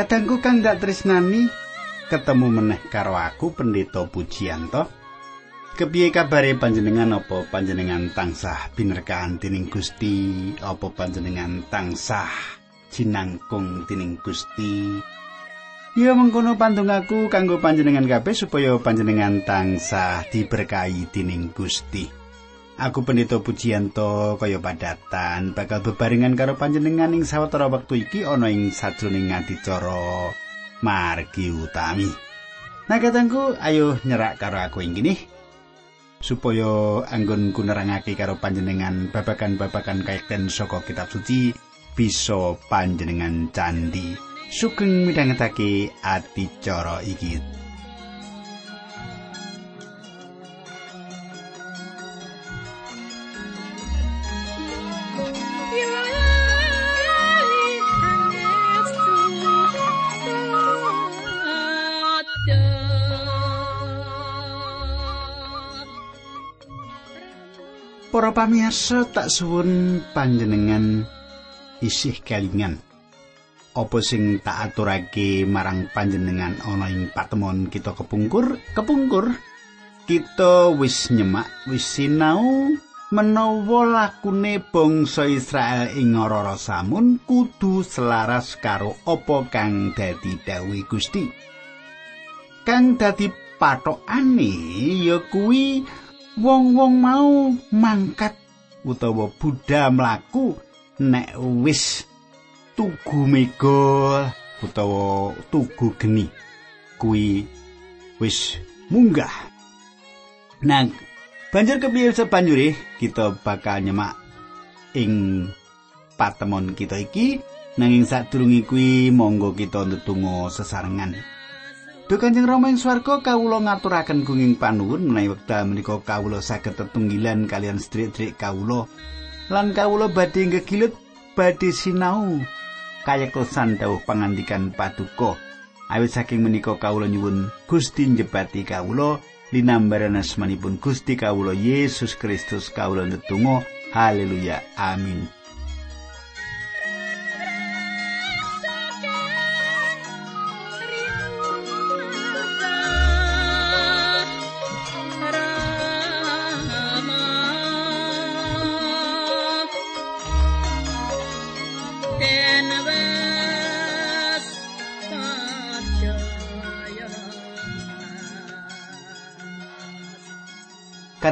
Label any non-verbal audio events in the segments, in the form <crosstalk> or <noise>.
Kadangku kang dak tresnani ketemu meneh karo aku Pendeta Pujiyanto. Kepiye kabare panjenengan? Apa panjenengan tansah binerkahan dening Gusti? Apa panjenengan tansah jinangkung dening Gusti? Ya mengkono pantungaku kanggo panjenengan kabeh supaya panjenengan tansah diberkahi dening Gusti Aku pendeta pujianto kaya padatan bakal bebarengan karo panjenengan ing sawetara wektu iki ana ing sajroning adicara margi utami. Nah katangku ayo nyerak karo aku ing kini supaya anggon kunerangake karo panjenengan babakan-babakan kaiten saka kitab suci bisa panjenengan candi sugeng midhangetake adicara iki. Para pamiyarsa tak suwun panjenengan isih kelingan. Apa sing tak aturake marang panjenengan ana ing patemon kita kepungkur? Kepungkur kita wis nyemak, wis sinau menawa lakune bangsa Israel ing ora samun kudu selaras karo apa kang dadi dawuh Gusti. Kang dadi patokane ya kuwi wong-wong mau mangkat. Utawa budha mlaku nek wis tugu mega utawa tugu geni kuwi wis munggah. Nang banjur kepiye sebanjure kita bakal nyemak ing patemon kita iki. Nanging sadurunge kuwi monggo kita ndedonga sesarengan Duh Kanjeng Rama ing swarga kawula ngaturaken gunging panuwun menawi wekdal menika kawula saged tetunggilan kalian sedherek-sedherek kawula. Lan kawula badhe ngegilut badhe sinau. Kayektosan dawuh pangandikan paduka. Awit saking menika kawula nyuwun Gusti njebati kawula linambaran asmanipun Gusti kawula Yesus Kristus kawula ndedonga. Haleluya. Amin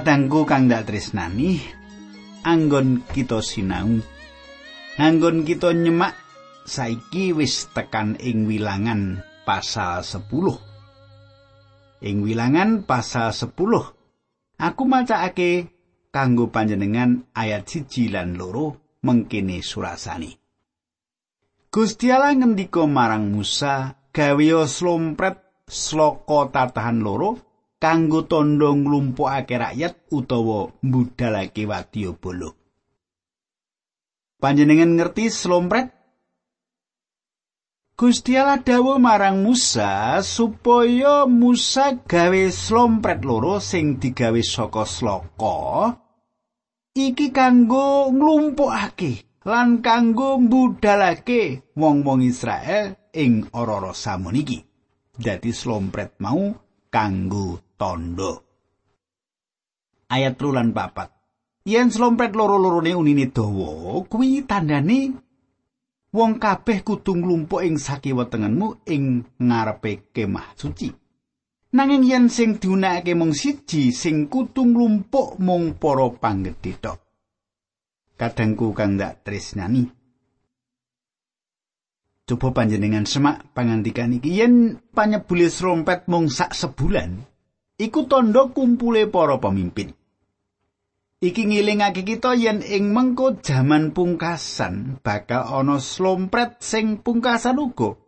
Kadangku kang dak tresnani anggon kita sinau. Anggon kita nyemak saiki wis tekan ing wilangan pasal 10 ing wilangan pasal 10 aku macakake kanggo panjenengan ayat siji lan loro mengkini surasani. Gusti Allah ngendika marang Musa gawe slompret sloko tatahan loro kanggo tondo nglumpukake rakyat utawa mbudalake wadya bolo. Panjenengan ngerti slompret? Gusti Allah dawuh marang Musa supaya Musa gawe slompret loro sing digawe saka sloka iki kanggo nglumpukake lan kanggo mbudalake wong-wong Israel ing ora-ora samun iki. Dadi slompret mau kanggo tondo. Ayat trulan papat. Yen slompet loro-lorone unine dawa, kuwi tandane wong kabeh kudu nglumpuk ing sakiwetengenmu ing ngarepe kemah suci. Nanging yen sing diunekake mung siji, sing kudu nglumpuk mung para panggedhe tok. Kadangku kang ndak tresnani. Coba panjenengan semak pangandikan iki yen panyebule slompet mung sak sebulan, iku tandha kumpule para pemimpin. Iki ngilingake kita yen ing mengko jaman pungkasan bakal ana slompret sing pungkasan uga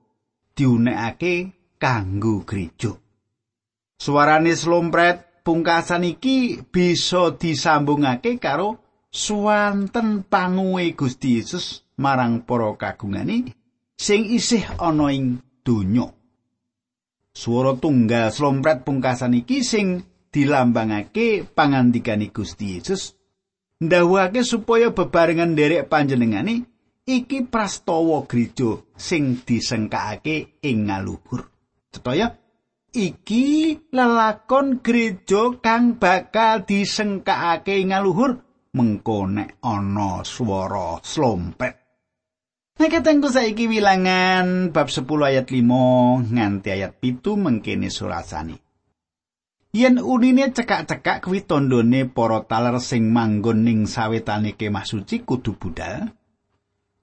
diunekake kanggo gereja. Suarane slompret pungkasan iki bisa disambungake karo swanten panguwe Gusti Yesus marang para kagungane sing isih ana ing donya. Swara tunggal slompret pungkasan iki sing dilambangake pangandikane Gusti Yesus ndawuhake supaya bebarengan derek panjenengane iki prastawa gereja sing disengkakake ing ngaluhur. Cetaya iki lelakon gereja kang bakal disengkakake ing ngaluhur mengko nek ana swara slompet. Nek ketengku saiki wilangan bab 10 ayat 5 nganti ayat pitu mengkene surasani. Yen unine cekak-cekak kuwi tandane para taler sing manggon ning sawetane kemah suci kudu budal.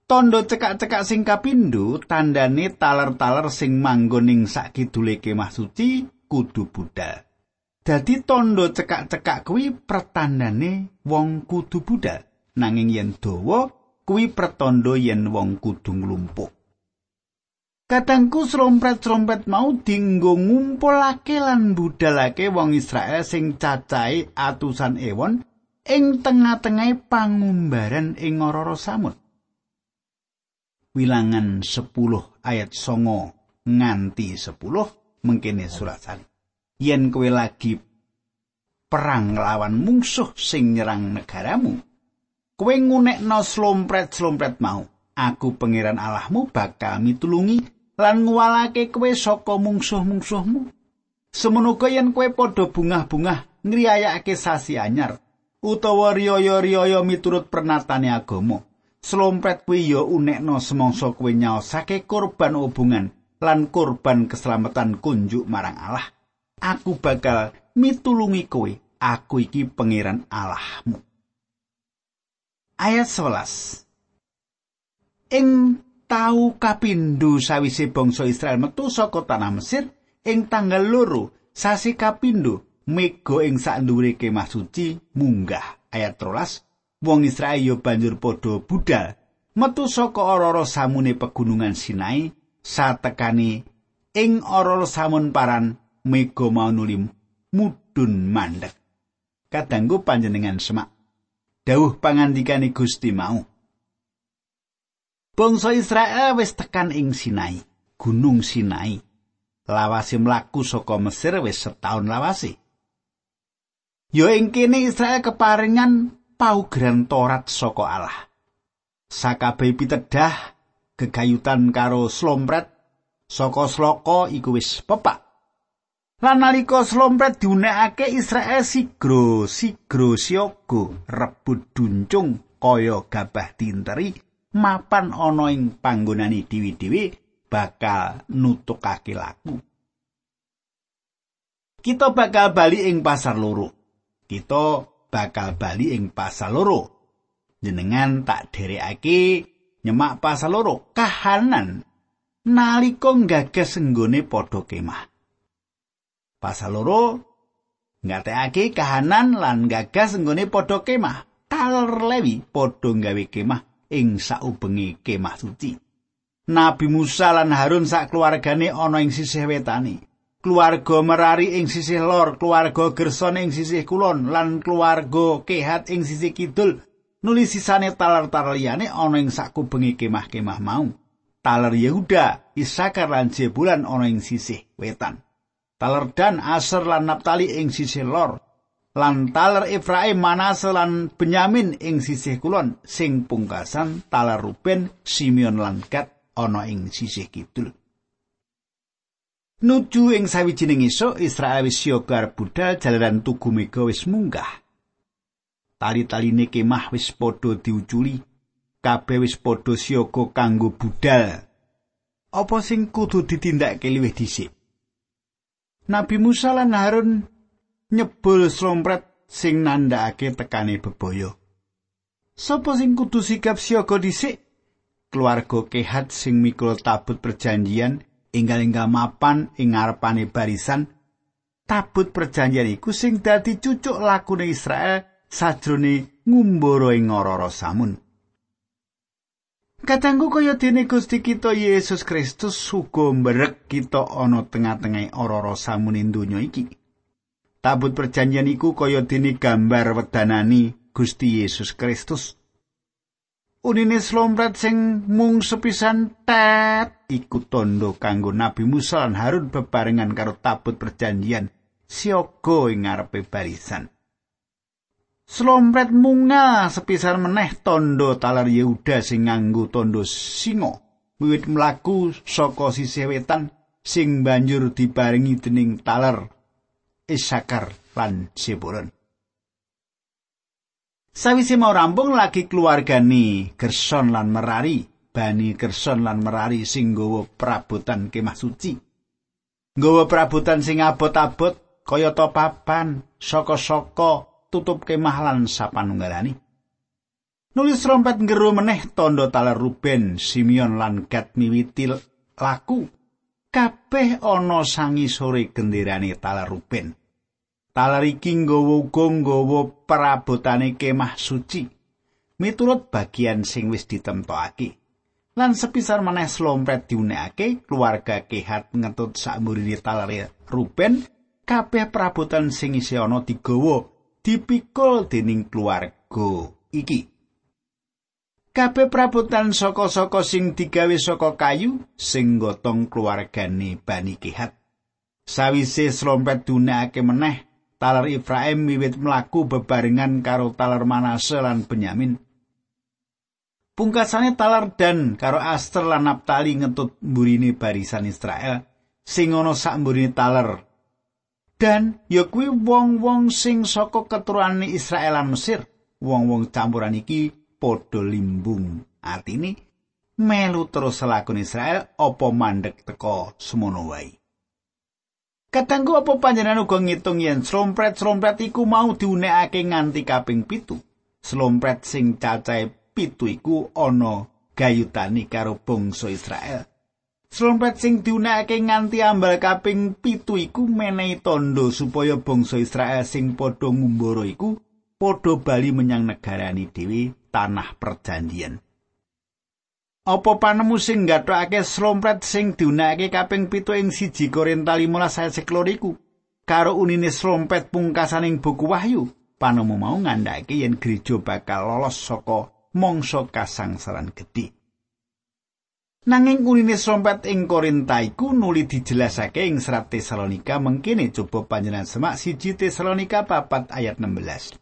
Tondo cekak-cekak sing kapindho tandane taler-taler sing manggon ing sakidule kemah suci kudu budal. Dadi tondo cekak-cekak kuwi pertandane wong kudu budal. Nanging yen dawa kuwi pertanda yen wong kudu nglumpuk. Katangku srompet-srompet mau dinggo ngumpulake lan budalake wong Israel sing cacahe atusan ewon ing tengah-tengahe pangumbaran ing Ororo Samud. Wilangan 10 ayat songo nganti 10 mengkene surat sali. Yen kowe lagi perang lawan mungsuh sing nyerang negaramu, kowe ngunekno slompret-slompret mau. Aku pangeran Allahmu bakal mitulungi lan ngwalake kowe saka mungsuh-mungsuhmu. Semono yen kowe padha bungah-bungah ngriyayake sasi anyar utawa riyaya-riyaya miturut pernatane agama. Slompret kuwi ya unekno semangsa kowe nyaosake korban hubungan lan korban keselamatan kunjuk marang Allah. Aku bakal mitulungi kowe. Aku iki pangeran Allahmu. Ayat 11. Ing tau kapindho sawise bangsa Israel metu saka tanah Mesir ing tanggal loro sasi kapindho mega ing sandhuwure kemah suci munggah. Ayat 13 wong Israel yo banjur padha budal. Metu saka ora samune pegunungan Sinai satekani ing ora samun paran mega mau nulim mudun mandek. Kadangku panjenengan semak dawuh pangandikane Gusti mau Bangsa Israel wis tekan ing Sinai, Gunung Sinai. Lawase mlaku saka Mesir wis setahun lawase. Yo ing kene Israel keparingan paugeran Torat saka Allah. Sakabeh pitedah gegayutan karo slompret saka sloka iku wis pepak. Lan nalika slompret diunekake Israel sigro sigro siaga rebut duncung kaya gabah tinteri mapan ana ing panggonane dewi-dewi bakal nutukake laku. Kita bakal bali ing pasar loro. Kita bakal bali ing pasar loro. Jenengan tak derekake nyemak pasar loro kahanan nalika gagas senggone padha kemah. Pasar loro ngatekake kahanan lan gagas senggone padha kemah. Taler lewi padha gawe kemah ing saubengi kemah suci. Nabi Musa lan Harun sak keluargane ana ing sisih wetane. Keluarga Merari ing sisih lor, keluarga Gerson ing sisih kulon lan keluarga Kehat ing sisih kidul. Nulis sisane taler-taler liyane ana ing sakubengi kemah-kemah mau. Taler Yehuda, Isakar lan Jebulan ana ing sisih wetan. Taler Dan, Aser lan Naptali ing sisih lor. lan taler Efraim Manase lan Benyamin ing sisih kulon sing pungkasan taler Ruben Simeon lan Gad ana ing sisih kidul. Nuju ing sawijining esuk Israel wis yogar budal jalaran tugu mega wis munggah. Tali-taline kemah wis padha diuculi kabeh wis padha siaga kanggo budal Apa sing kudu ditindakake luwih dhisik Nabi Musa lan Harun nyebul slompret sing nandhakake tekane bebaya. Sopo sing kudu sikap siaga dhisik? Keluarga Kehat sing mikul tabut perjanjian inggal-inggal mapan ing ngarepane barisan tabut perjanjian iku sing dadi cucuk lakune Israel sajrone ngumbara ing ora samun. Katanggu kaya dene Gusti kita Yesus Kristus uga mbrek kita ana tengah-tengah ora-ora samuning donya iki. Tabut perjanjian iku kaya dene gambar wedanani Gusti Yesus Kristus. Unine slompret sing mung sepisan tet iku tondo kanggo Nabi Musa lan Harun bebarengan karo tabut perjanjian siaga ing ngarepe barisan. Slompret munga sepisar meneh tondo taler Yehuda sing nganggo tondo singa wiwit mlaku saka sisih wetan sing banjur dibarengi dening taler Isakar lan Zebulon. Sawise mau rampung lagi keluargane Gerson lan Merari, bani Gerson lan Merari sing nggawa perabotan kemah suci. Nggawa perabotan sing abot-abot kaya papan, saka-saka tutup kemah lan sapanunggalane. Nulis trompet ngeru meneh tondo taler Ruben, Simeon lan Gad miwiti laku. Kabeh ana sangi sore genderane taler Ruben. Taler iki nggawa uga nggawa perabotane kemah suci. Miturut bagian sing wis ditemtokake. Lan sepisar meneh slompet diunekake, keluarga kehat ngetut sakmurine taler Ruben, kabeh perabotan sing isih ana digawa dipikul dening keluarga iki. Kabeh prabotan saka-saka sing digawe saka kayu sing gotong keluargane Bani Kehat. Sawise slompet dunake meneh, taler Ifraim wiwit mlaku bebarengan karo taler Manase lan Benyamin. Pungkasane taler dan karo Aster lan Naptali ngetut mburine barisan Israel sing ana sak mburine taler dan ya kuwi wong-wong sing saka keturunane Israel lan Mesir. Wong-wong campuran iki padha limbung. Artine melu terus lakon Israel apa mandek teko semono wae. Katanggu apa panjenengan uga ngitung yen slompret-slompret iku mau diunekake nganti kaping pitu. Slompret sing cacahe pitu iku ana gayutani karo bangsa Israel. Slompet sing diunekake nganti ambal kaping pitu iku menehi tondo supaya bangsa Israel sing padha ngumbara iku padha bali menyang negarani dhewe tanah perjanjian. Apa panemu sing nggathokake slompet sing diunekake kaping pitu ing siji Korinta 15 ayat iku karo unine slompet pungkasaning buku Wahyu panemu mau ngandhake yen gereja bakal lolos saka mangsa kasangsaran gedhe. Nanging unine sompet ing Korinta iku nuli dijelasake ing serat Tesalonika mengkene coba panjenengan semak siji Tesalonika papat ayat 16.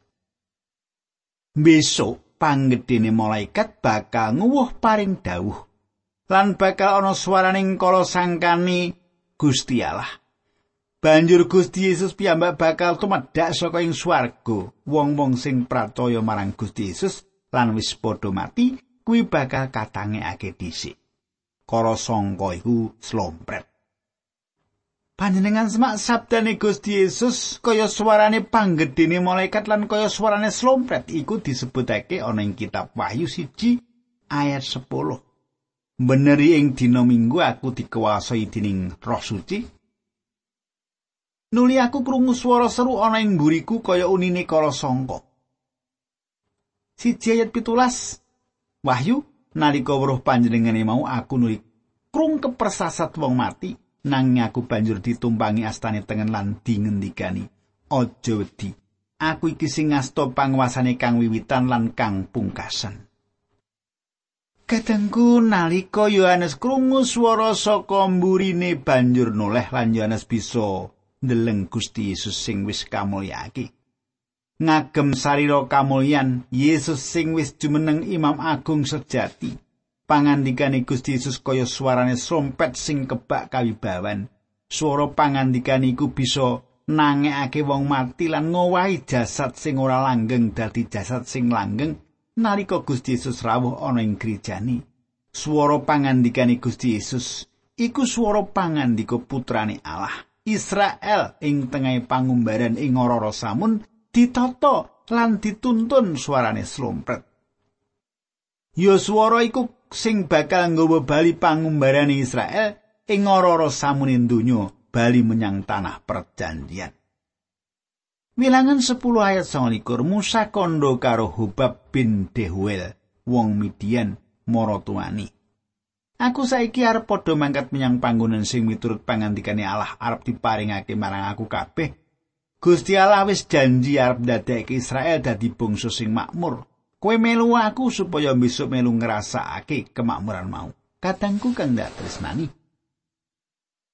Besok panggedene malaikat bakal nguwuh paring dawuh lan bakal ana swaraning kala sangkani Gusti Allah. Banjur Gusti Yesus piyambak bakal tumedhak saka ing swarga. Wong-wong sing pracaya marang Gusti Yesus lan wis padha mati kuwi bakal katangekake dhisik. Kara sangka iku slompret. Panjenengan semak sabdane Gusti Yesus kaya suarane panggedene malaikat lan kaya suarane slompret iku disebutake ana ing kitab Wahyu siji ayat 10. Beneri ing dina Minggu aku dikuasai dening Roh Suci. Nuli aku krungu swara seru ana ing mburiku kaya unine kala sangka. Siji ayat pitulas Wahyu nalika weruh panjenengane mau aku nuli krung kepersasat wong mati nanging aku banjur ditumpangi astane tengen lan dingendikani. Aja wedi. Aku iki sing ngasta panguasane kang wiwitan lan kang pungkasan. Kadangku nalika Yohanes krungu swara saka mburine banjur noleh lan Yohanes bisa ndeleng Gusti Yesus sing wis kamulyake. Ngagem sarira kamulyan Yesus sing wis jumeneng Imam Agung sejati. Pangandikane Gusti Yesus kaya suarane sompet sing kebak kawibawan. Swara pangandikane iku bisa nangekake wong mati lan ngowahi jasad sing ora langgeng dadi jasad sing langgeng nalika Gusti Yesus rawuh ana ing gerejane. Swara pangandikane Gusti Yesus iku swara pangandika putrane Allah. Israel ing tengahing pangumbaran ing ora samun ditata lan dituntun suarane slompret. Yo swara iku sing bakal nggawa bali pangumbarane Israel ing ora-ora samune donya bali menyang tanah perjanjian. Wilangan 10 ayat 29 Musa kondo karo Hubab bin Dehuel wong Midian maratuani. Aku saiki arep padha mangkat menyang panggonan sing miturut pangandikane Allah arep diparingake marang aku kabeh Gusti Allah wis janji arep ndadekake Israel dadi bangsa sing makmur. Kowe melu aku supaya besok melu ngrasakake kemakmuran mau. Katangku kang dak tresnani.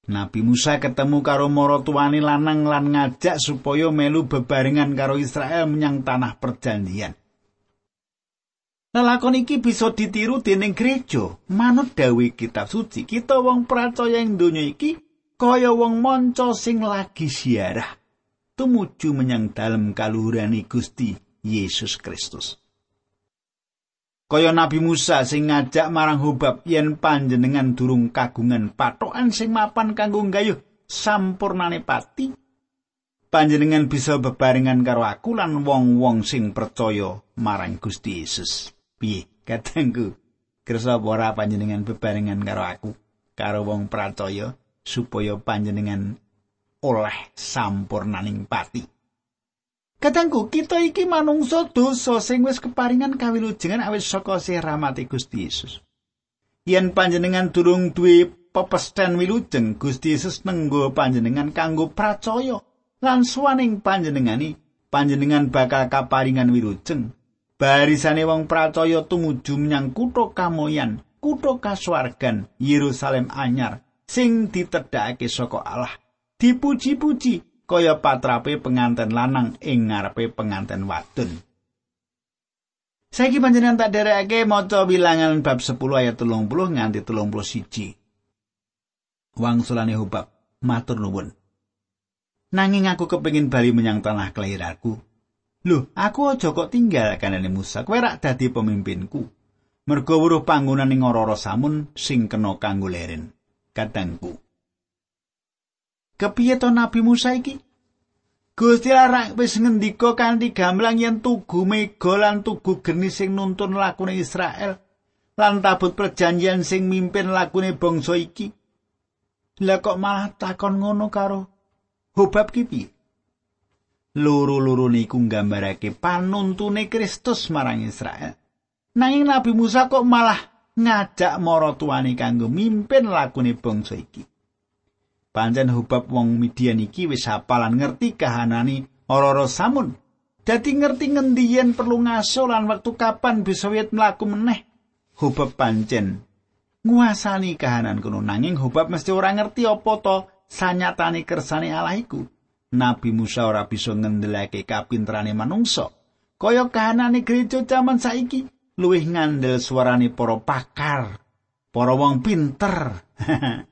Nabi Musa ketemu karo maratuwane lanang lan ngajak supaya melu bebarengan karo Israel menyang tanah perjanjian. Lelakon iki bisa ditiru dening gereja. Manut dawuh kitab suci, kita wong percaya ing donya iki kaya wong manca sing lagi siarah tumuju menyang dalem kaluhurane Gusti Yesus Kristus. Kaya Nabi Musa sing ngajak marang Hubab yen panjenengan durung kagungan patokan sing mapan kanggo gayuh sampurnane pati, panjenengan bisa bebarengan karo aku lan wong-wong sing percaya marang Gusti Yesus. piye katengku kersa ora panjenengan bebarengan karo aku karo wong pracaya supaya panjenengan oleh sampurnaning pati Katengku kita iki manungsa dosa sing wis keparingan kawilujengan awis saka rahmati Gusti Yesus. Yen panjenengan durung duwe pepestan wilujeng, Gusti Yesus nenggo panjenengan kanggo pracaya lan suwaning panjenengani panjenengan bakal kaparingan wilujeng barisane wong pracaya tumuju menyang kutha kamoyan, kutha kasuwargan Yerusalem anyar sing ditedhakake saka Allah. Dipuji-puji kaya patrape penganten lanang ing ngarepe penganten wadon. Saiki panjenengan tak derekake maca bilangan bab 10 ayat 30 nganti 31. Wangsulane Hubab matur nuwun. Nanging aku kepengin bali menyang tanah kelahiranku, Lho, aku aja kok tinggal kanane Musa. Kowe rak dadi pemimpinku. Mergo weruh panggonan ing ora samun sing kena kanggo leren. Kadangku. Kepiye to Nabi Musa iki? Gusti Allah wis ngendika kanthi gamblang yen tugu mega lan tugu geni sing nuntun lakune Israel lan tabut perjanjian sing mimpin lakune bangsa iki. Lah kok malah takon ngono karo Hobab ki piye? loro-loro niku nggambarake panuntune Kristus marang Israel. Nanging Nabi Musa kok malah ngajak maratuwane kanggo mimpin lakune bangsa iki. Pancen hubab wong Midian iki wis hafal ngerti kahanane ora-ora samun. Dadi ngerti ngendi yen perlu ngaso lan wektu kapan bisa wit mlaku meneh. Hubab pancen nguasani kahanan kuno nanging hubab mesti ora ngerti apa to sanyatane kersane Allah iku. Nabi Musa ora bisa ngendelake kapinterane manungsa. Kaya kahanane gereja jaman saiki luwih ngandel suarane para pakar, para wong pinter <laughs>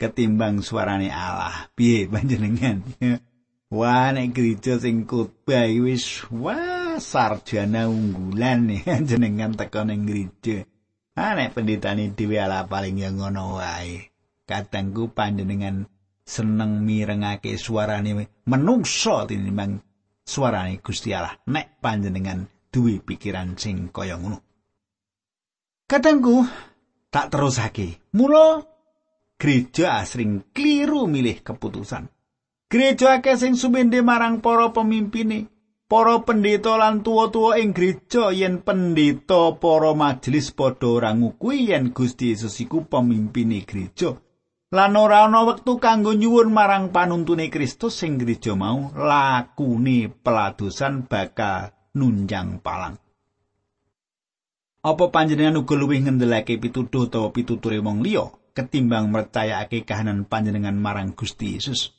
ketimbang suarane Allah. Piye panjenengan? <laughs> Wah, nek gereja sing khotbah wis wah sarjana unggulan <laughs> jenengan teko ning gereja. Ah nek pendetane dhewe ala paling ya ngono wae. Katengku panjenengan seneng mirengake suarane menungso tinimbang suarane Gusti Allah nek panjenengan duwe pikiran sing kaya ngono. Katengku tak terusake. Mula gereja asring kliru milih keputusan. Gereja akeh sing sumende marang para pemimpine, para pendeta lan tuwa-tuwa ing gereja yen pendeta para majelis padha ora ngukui yen Gusti Yesus iku pemimpine gereja. lan ora ana wektu kanggo nyuwun marang panuntune Kristus sing gereja mau lakune peladosan bakal nunjang palang. Apa panjenengan uga luwih ngendelake pituduh utawa pituture wong liya ketimbang mercayakake kahanan panjenengan marang Gusti Yesus?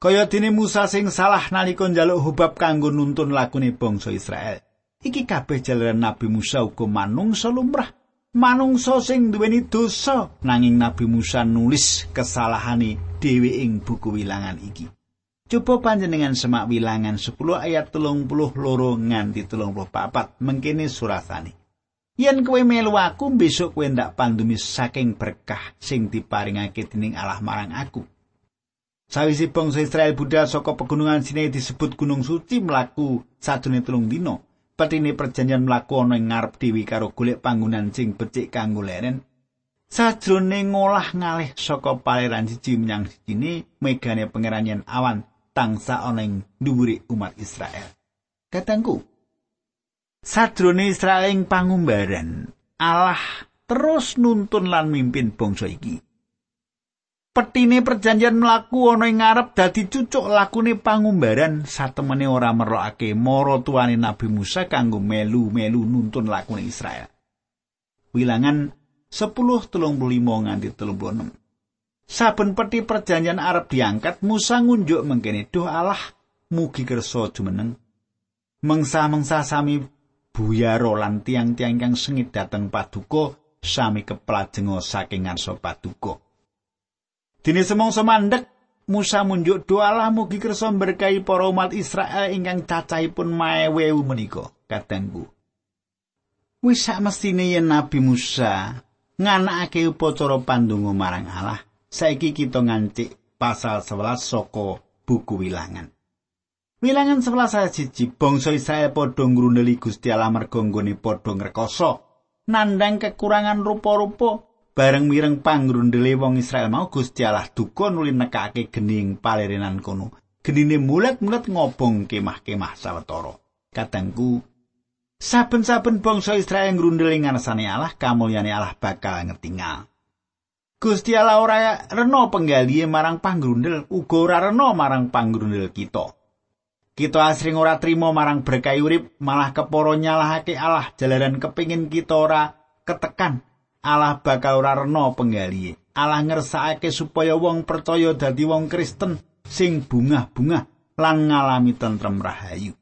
Kaya dene Musa sing salah nalika njaluk hubab kanggo nuntun lakune bangsa Israel. Iki kabeh jalaran Nabi Musa uga manungsa lumrah manungsa sing duweni dosa nanging Nabi Musa nulis kesalahane dhewe ing buku wilangan iki. Coba panjenengan semak wilangan 10 ayat telung puluh loro nganti telung puluh papat mengkini surasane. Yen kowe melu aku besok kowe ndak pandumi saking berkah sing diparingake dening Allah marang aku. Sawise bangsa Israel budal saka pegunungan Sinai disebut Gunung Suci mlaku sadune telung dino. petine perjanjian mlaku ana ing ngarep dewi karo golek panggonan sing becik kanggo leren. Sajrone ngolah ngalih saka paleran siji menyang sijine megane pangeran awan tangsa ana ing dhuwure umat Israel. Katangku. Sajrone Israel ing pangumbaran, Allah terus nuntun lan mimpin bangsa iki. petine perjanjian mlaku ana ing ngarep dadi cucuk lakune pangumbaran satemene ora merokake mara tuane Nabi Musa kanggo melu-melu nuntun lakune Israel. Wilangan 10:35 nganti 36. Saben peti perjanjian arep diangkat, Musa ngunjuk mengkene, "Duh Allah, mugi kersa jumeneng." Mengsa-mengsa sami buyaro lan tiang-tiang kang sengit dateng paduka sami keplajenga saking ngarsa paduka. Dene semangsa mandek Musa munjuk doa Allah mugi kersa berkahi para umat Israel ingkang cacahipun maewewu menika katengku. Wis sak mestine yen Nabi Musa nganakake upacara pandonga marang Allah, saiki kita ngancik pasal 11 saka buku wilangan. Wilangan 11 ayat siji bangsa Israel padha ngrundeli Gusti Allah merga nggone padha ngrekoso nandang kekurangan rupa-rupa bareng mireng pangrundele wong Israel mau Gusti Allah duka nuli nekake gening palerenan kono. Genine mulet-mulet ngobong kemah-kemah sawetara. Kadangku saben-saben bangsa Israel ngrundel ing ngarsane Allah kamulyane Allah bakal ngetingal. Gusti Allah ora rena penggalihe marang pangrundel, uga ora rena marang pangrundel kita. Kita asring ora trima marang berkah urip, malah keporo nyalahake Allah jalaran kepingin kita ora ketekan. Allah bakal ora rena penggalihe. Allah ngersakake supaya wong percaya dadi wong Kristen sing bungah-bungah lan ngalami tentrem rahayu.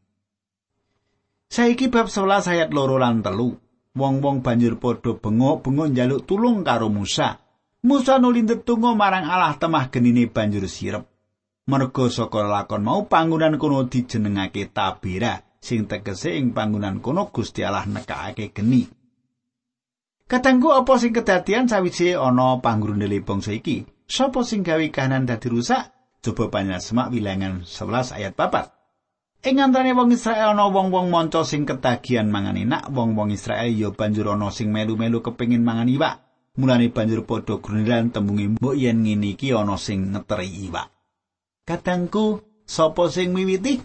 Saiki bab 11 ayat loro lan telu. Wong-wong banjur padha bengok-bengok njaluk tulung karo Musa. Musa nuli ndedonga marang Allah temah genine banjur sirep. Merga saka lakon mau panggonan kono dijenengake Tabira sing tegese ing panggonan kono Gusti Allah nekake geni. Katanggu apa sing kedadian sawise ana panggrundele bangsa iki? Sapa sing gawe kahanan dadi rusak? Coba panjenengan semak wilangan 11 ayat 4. Ing antane wong Israel ana wong-wong manca sing ketagihan mangan enak, wong-wong Israel ya banjur ana sing melu-melu kepengin mangan iwak. mulane banjur padha grundelan tembunge mbok yen ngene iki ana sing ngeteri iwak. Kadangku sapa sing miwiti?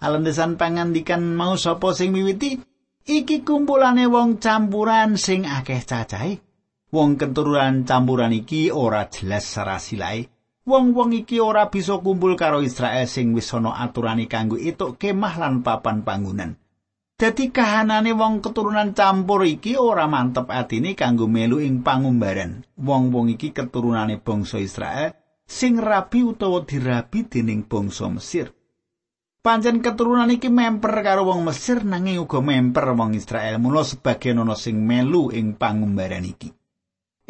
Alendesan pangandikan mau sapa sing miwiti? Iki kumpulane wong campuran sing akeh cacahe. Wong keturunan campuran iki ora jelas sarasilae. Wong-wong iki ora bisa kumpul karo Israel sing wis ana aturane kanggo etuk kemah lan papan panggonan. Dadi kahanane wong keturunan campur iki ora mantep atine kanggo melu ing pangumbaran. Wong-wong iki keturunane bangsa Israel sing rabi utawa dirabi dening bangsa Mesir. Pancen keturunan iki memper karo wong Mesir nanging uga memper wong Israel. Mula sebagian ana sing melu ing pangumbaran iki.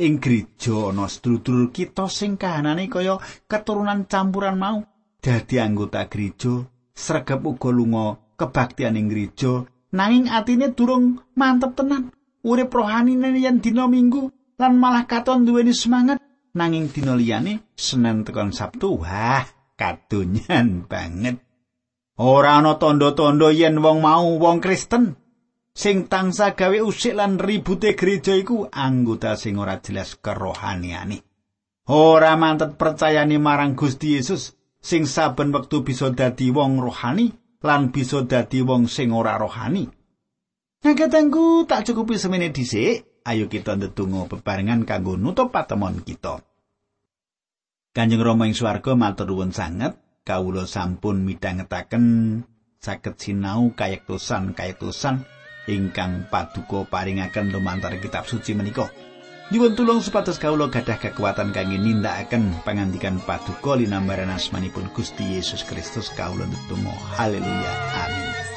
Ing gereja ana sedulur kita sing kahanane kaya keturunan campuran mau. Dadi anggota gereja, sregep uga lunga kebaktian ing gereja nanging atine durung mantep tenan. Urip rohani yen dina Minggu lan malah katon duweni semangat nanging dina liyane Senin tekan Sabtu wah kadonyan banget. Ora ana tanda-tanda yen wong mau wong Kristen sing tangsa gawe usik lan ribute gereja iku anggota sing ora jelas kerohaniane. Ora mantep percayane marang Gusti Yesus sing saben wektu bisa dadi wong rohani lan bisa dadi wong sing ora rohani. Nah, tak cukupi semene dhisik. Ayo kita ndedonga bebarengan kanggo nutup patemon kita. Kanjeng Rama ing swarga matur nuwun sanget kawula sampun midhangetaken saged sinau kayektosan kayektosan ingkang paduka paringaken lumantar kitab suci menika. Nyuwun tulung supados kawula gadah kekuatan kangge nindakaken pangandikan paduka linambaran asmanipun Gusti Yesus Kristus kawula ndedonga. Haleluya. Amin.